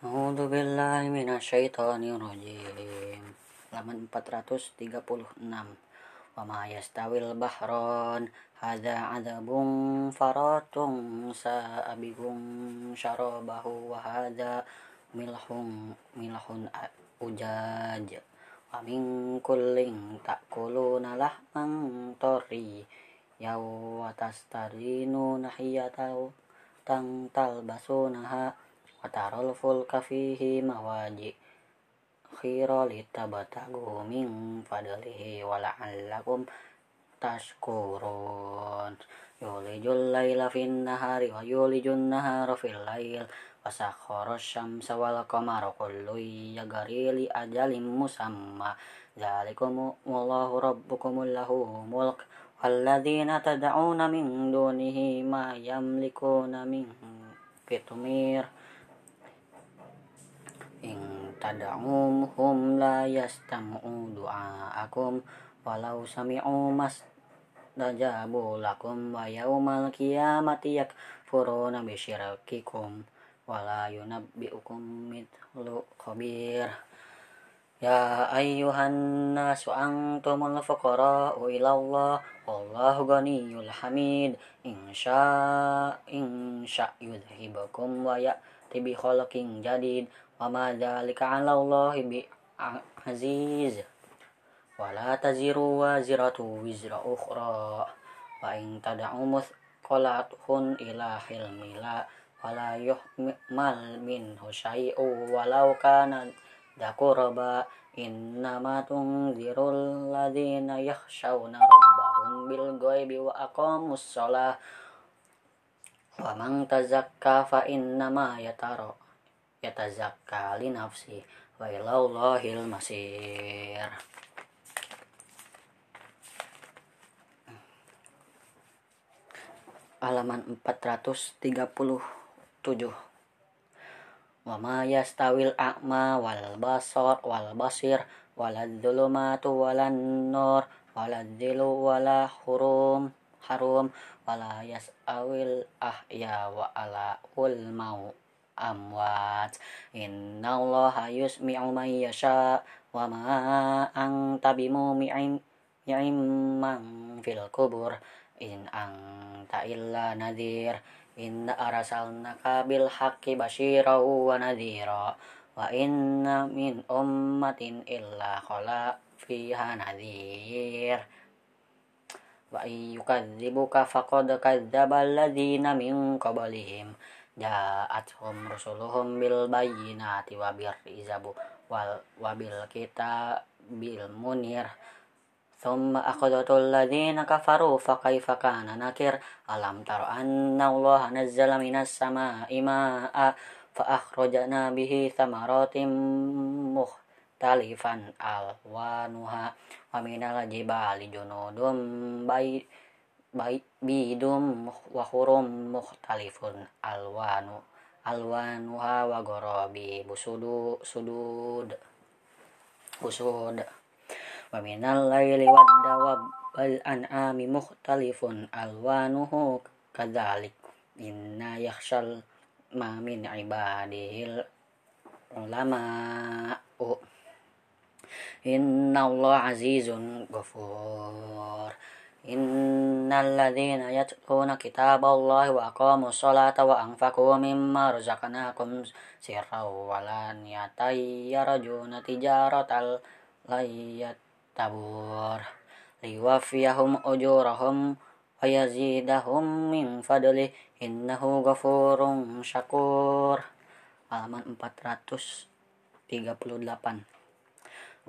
A'udzu billahi minasyaitonir rajim. Halaman 436. Wa ma yastawil bahron hadza adzabun faratun sa'abihum syarabahu wa hadza milhun milhun ujaj wa min kullin ta'kuluna lahman tari yaw wa tastarinu nahiyatau tang talbasunaha watarol fulka fihi mawaji. Khira litabatagu min fadlihi wala'allakum tashkurun. Yulijul layla fin nahari wa yulijun nahara fil layl. Wasakhara syamsa wal qamara kullu yajri li ajalin musamma. Dzalikum wallahu rabbukum lahu mulk. Walladzina tad'una min dunihi ma yamlikuna min fitmir in tad'umuhum la yastam'u du'aakum walau sami'u mas najabu lakum wa yaumal qiyamati yakfuruna bisyirakikum wala yunabbi'ukum mithlu khabir. Ya ayyuhan nasu antumul fuqara'u ila Allah wallahu ghaniyyul hamid. Insya insya yudhibukum wa ya'ti bi khalqin jadid wa ma dzalika 'ala Allahi bi aziz. Wa la taziru waziratu wizra ukhra. Wa in tad'u muthqalatun ila hilmila wa la yuhmal minhu syai'u walau kana dakuraba innama tunzirul ladzina yakhshawna rabbahum bil ghaibi wa aqamus shalah wa man tazakka fa innama yatara yatazakka li nafsi wa ilallahil masir. Halaman 437 wa ma yastawil a'ma wal basar wal basir walad dzulumatu walan nur walad dzilu wala hurum harum wala yas'awil ahya wa ala ul mau amwat. Innallaha yusmi'u man yasha wa ma anta bimumi'in man fil kubur. In anta illa nadhir. Inna arsalnaka bil haqqi basyira wa nadhira. Wa inna min ummatin illa khala fiha nadhir wa ayyukadzibuka faqad kadzdzaba alladzina min qablihim. Ja'atuhum rusuluhum bil bayyinati wa bir izabu wal wabil kita bil munir. Thumma akhadatul ladzina kafaru fa kaifa kana nakir? Alam taro anna allaha nazzala minas samaa'i maa'a fa akhrajna bihi thamaratin mukhtalifan alwanuha wa minal jibali junudum bay bidum wa hurum mukhtalifun alwanu alwanuha wa gorobi busudu sudud busud. Wa minal laili wad dawab wal an'ami mukhtalifun alwanuhu kadzalik. Inna yakhshal ma min ibadihil ulama inna Allah azizun ghafur. Innal ladzina yatluna kitaballahi wa aqamus sholata wa anfaqu mimma razaqnahum sirran wa laniyatan yarjuna tijaratal tabur liwafiyahum ujurahum wa yazidahum min fadli. Innahu ghafurun syakur. Halaman 438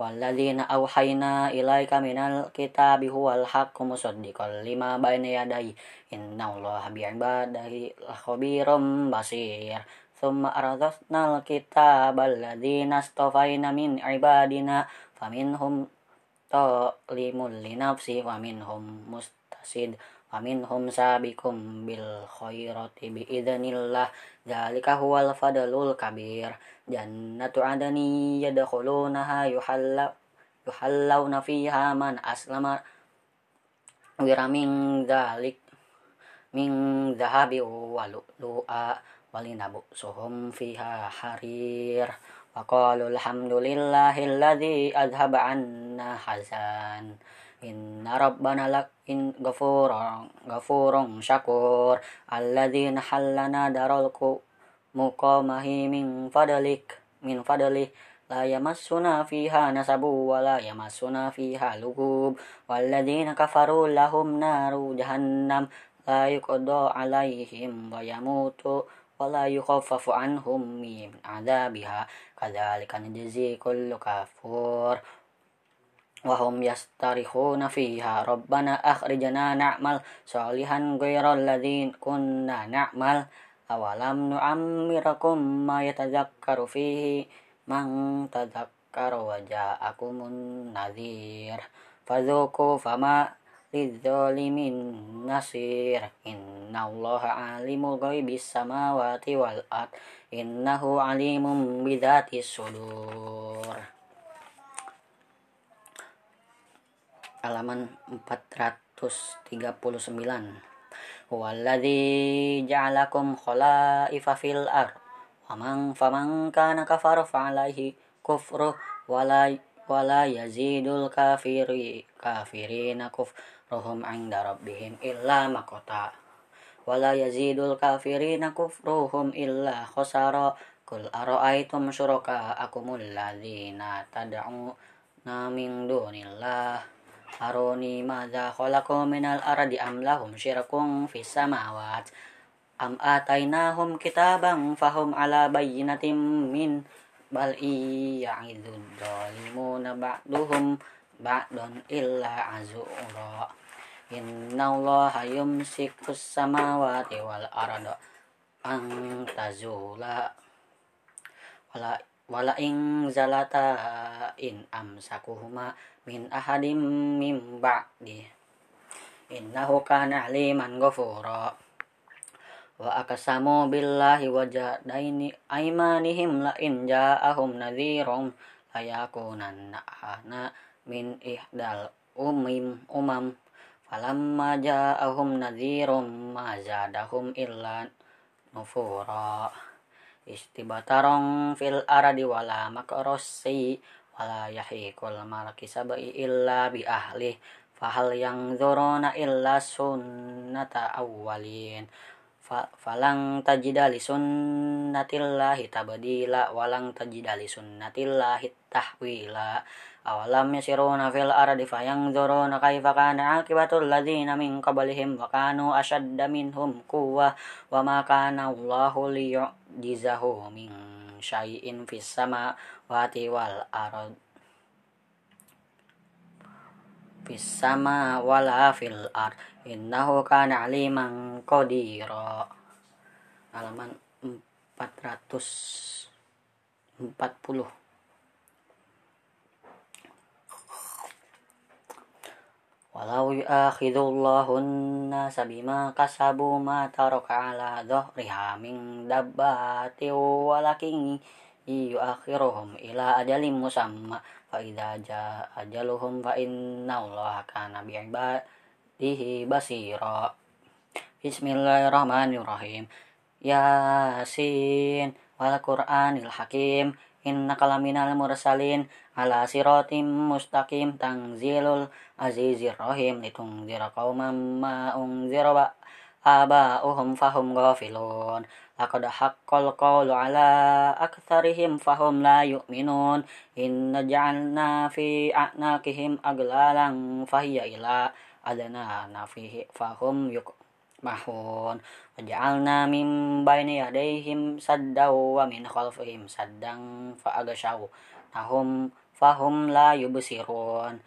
walladzina awhayna ilaika minal kitabi huwal haqqu musaddiqan lima bayna yadayhi. Innallaha bi'ibadihi khabirum basir. Thumma aradhna al-kitaba alladzina astafaina min ibadina faminhum talimun li nafsi wa minhum mustasid Waminhum sabikum bil khairati biidznillah dzalika huwal fadlul kabir jannatu adani yadkhulunaha yuhalla yuhallawna fiha man aslama jali ming min dhahabi walina walinabu suhum fiha harir wa qalu alhamdulillahilladzi adhaba 'anna hazan إن ربنا لك إن غفور غفور شكور الذي نحلنا دار مقامه من فضلك من فضله لا يمسنا فيها نسب ولا يمسنا فيها لغوب والذين كفروا لهم نار جهنم لا يقضى عليهم ويموتوا ولا يخفف عنهم من عذابها كذلك نجزي كل كفور وهم يسترخون فيها ربنا أخرجنا نعمل صالحا غير الذين كنا نعمل أولم نعمركم ما يتذكر فيه من تذكر وجاءكم النذير فذوقوا فما للظالمين نصير إن الله عالم غيب السماوات والأرض إنه عليم بذات الصدور Halaman 439 Walladzi ja'alakum khalaifa fil ar wa man faman kana kafara fa alaihi kufru wala wala yazidul kafiri kafirina kufruhum 'inda rabbihim illa maqata wala yazidul kafirina kufruhum illa khasara. Kul ara'aytum syuraka akumul ladzina tad'una min dunillah aroni madza khalaqu minal ardi am lahum syirkun fis samawat. Am atainahum kitaban fahum ala bayyinatin min bal iya'idud zalimuna ba'duhum ba'dun illa azura. Inna allaha yumsikus samawati wal arda an tazula. Wala wala ing zalata in amsakuhuma min ahadim min ba'di. Innahu kana aliman ghafura. Wa akasamu billahi wa jadaini aymanihim la in ja'ahum nadhirum layakunanna ana min ihdal umim umam. Falamma ja'ahum nadhirum ma zadahum illa nufura istibatarong fil aradi wala makrossi wala yahiqul malaki sabai illa bi ahli fahal yang zorona illa sunnata awwalin. Falang tajidali sunnatillahi tabadila walang tajidali sunnatillahi tahwila. Awalam yasiruna fil ardi fayanzuruna kaifa kana akibatul ladzina min qablihim wa kanu ashadda minhum quwwah wa ma kana Allahu liyu'jizahu min syai'in fis samawati wal ard. Fis sama wala fil ard. Innahu kana aliman qadira. Halaman 440 Walau yu'akhidullahu an-nasa bima kasabu ma taraka ala dhahriha min dabbati walakin yu'akhiruhum ila ajalin musamma. Fa idza jaa ajaluhum fa inna allaha kana bi'ibadihi basira. Bismillahirrahmanirrahim. Yasin wal Qur'anil Hakim innaka laminal mursalin ala siratim mustaqim tanzilul azizir rahim litungzira qauman ma unzira ba aba'uhum fahum ghafilun. Laqad haqqal qawlu ala aktsarihim fahum la yu'minun. Inna ja'alna fi a'naqihim aglalan fahiya ila adana nafihi fahum yuk mahun. Waj'alna min bayni yadayhim saddaw wa min khalfihim saddang fa agashaw nahum fahum la yubsirun.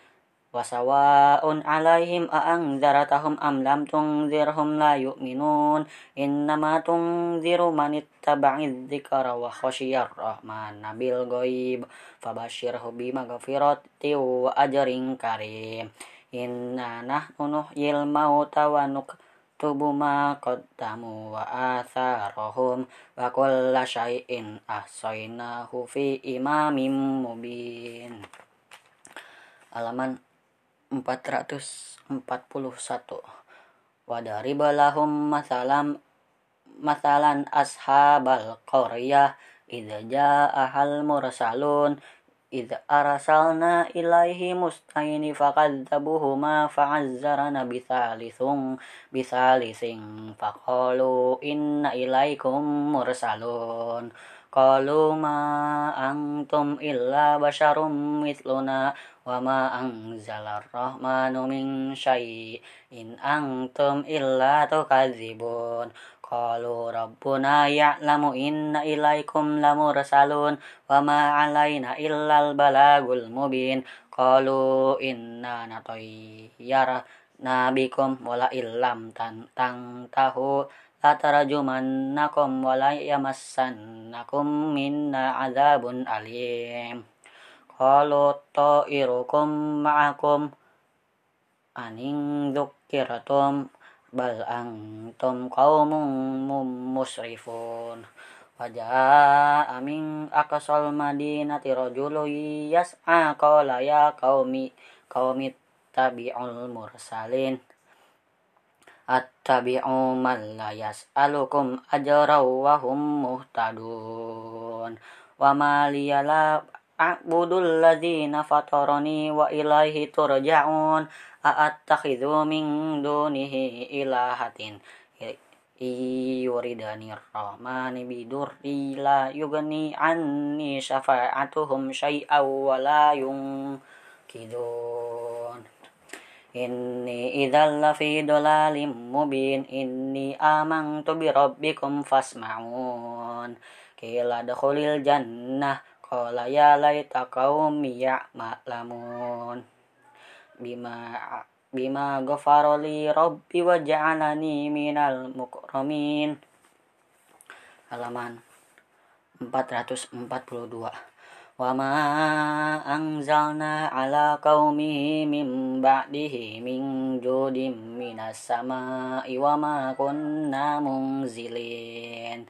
Wasawa'un alaihim a'angzaratahum am lam tungzirhum la yu'minun. Innama tungziru man ittaba'i dzikra wa khasyiyar rahman nabil ghaib. Fabashshirhu bimaghfirati wa ajrin karim. Inna nahnu nuhyil mauta wa nuk tubu ma qaddamu wa atharahum wa kulla syai'in ahsaynahu fi imamin mubin. Halaman 441 wa daribalahum masalam masalan ashabal qaryah idza ja'ahal mursalun idza arsalna ilaihi mustaini fakadzabuhuma fa'azzarna bisalisung bisalising faqalu inna ilaikum mursalun qalu ma antum illa basyarum mithluna wa ma anzalar rahmanu min syai'in antum illa tukadzibun qalu rabbuna ya'lamu inna ilaikum lamursalun wa ma alaina illal balagul mubin. Qalu inna natayyara nabikum wala illam tan tang tahu latarajumannakum wala yamassannakum minna azabun alim. Qalu ta'irukum ma'akum aning dzukiratum bal antum qaumun musrifun. Wajah amin akasal madinati rajulu yas'a qala ya qaumi qaumi tabi'ul mursalin. Attabi'u man la yas'alukum ajra wa hum muhtadun. Wa ma liyala a'budul ladzina fatarani wa ilaihi turja'un a'attakhidhu min dunihi ilahatin yuridani rahmani bidurri la yugni anni syafa'atuhum syai'aw wa la yungkidun Inni idzal lafi dolalim mubin inni amantu bi rabbikum fasma'un Kila dakhulil jannah qala ya laita qaumi ya'lamun bima bima ghafarali Robi wa ja'alani minal mukramin. Halaman 442 wa ma anzalna ala qaumihi min ba'dihi min judim minas sama'i wa ma kunna munzilin.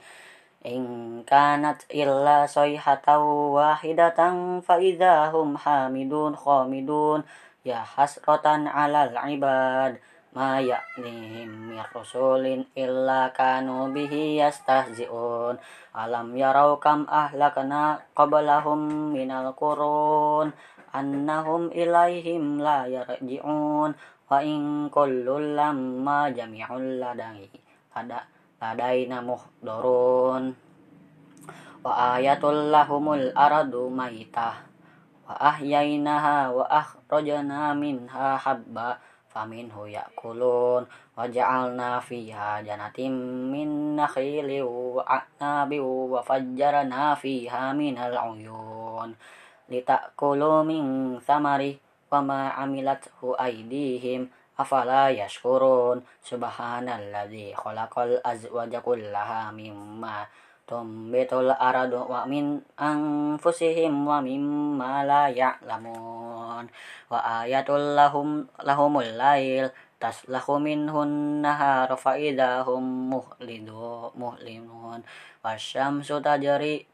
In kanat illa sayhatan wahidatan fa'idahum hamidun khamidun ya hasrotan alal ibad ma ya'nihim min rasulin illa kanu bihi yastahzi'un. Alam yarau kam ahlakna qablahum minal qurun annahum ilaihim la yarji'un. Wa in kullul lamma jami'un ladai ada ladaina muhdurun wa ayatul lahumul aradu maitah wa ahyainaha wa akhrajna minha habba faminhu ya'kulun wa ja'alna fiha janatim min nakhili wa a'nabi wa fajjarna fiha minal uyun litakulu min samari wa ma amilathu aydihim afala yashkurun tumbitul aradu wa min anfusihim wa mimma la ya'lamun. Wa ayatul lahum lahumul lail taslahu minhun nahar fa idahum muhlidu muhlimun. Wasyamsu tajri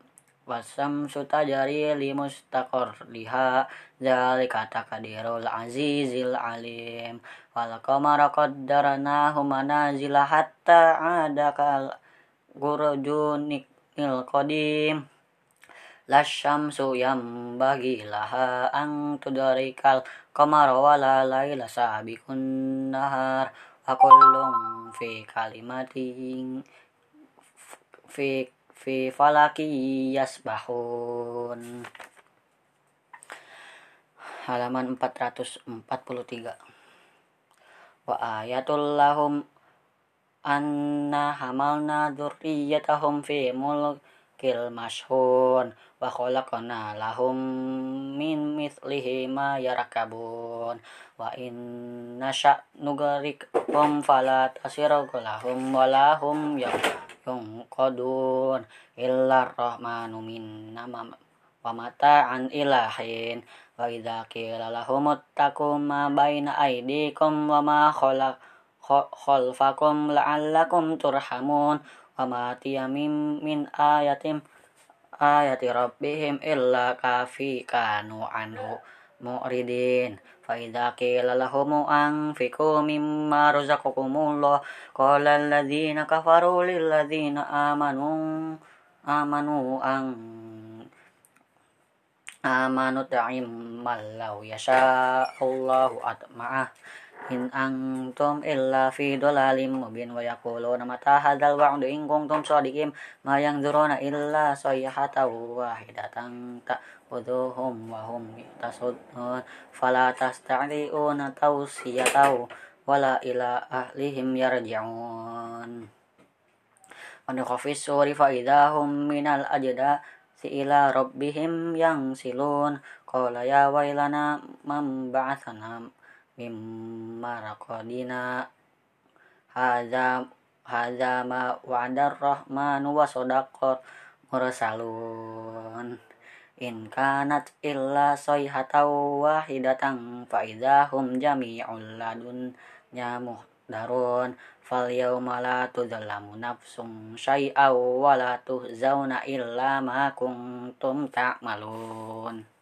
wasyamsu tajri li mustaqar gurujunil qadim lasyamsu yang bagi laha ang tudarikal qamara wala laila sabikun nahar wa kullum fi kalimatin fi fi falaki yasbahun. Halaman 443 wa ayatul lahum anna hamalna dzurriyyatahum fi mulkil mashhun wa khalaqna lahum min mithlihi ma yarakabun. Wa in nasha nugarikum fala tasiru lahum wa lahum yunqadun. Illa rahmanu minna wa mata'an ilahin. Wa idza qila lahum ittaqu ma baina wa ma la'allakum turhamun wa ma tiyamim min ayatim ayati rabbihim illa kafi kanu anhu mu'ridin. Fa idza qila lahum anfiqu mimma razaqakumullah qala alladziina kafaru lil ladziina amanu amanu an amanu ta'im mallau yasha Allahu atma'ah in antum illa fi dolalim mubin wa yaquluna mata hadzal wa'du in kuntum shadiqin ma yanzuruna illa sayhatan wahidatan ta'udhuhum wa hum tasudun fala tasta'diuna tawsiyatahu wala ila ahlihim yarji'un. Wa nukhafis suri fa idahum minal ajda si ila rabbihim yang silun qala ya wailana man ba'athana mim maraqadina hadza hadza ma wa'adar rahmanu wa sadaqat mursalun. In kanat illa sayhatan wahidatan fa idahum jami'un ladun darun fal yawma la tudlamu nafsum syai'aw wa la tuhzauna illa ma kuntum ta'malun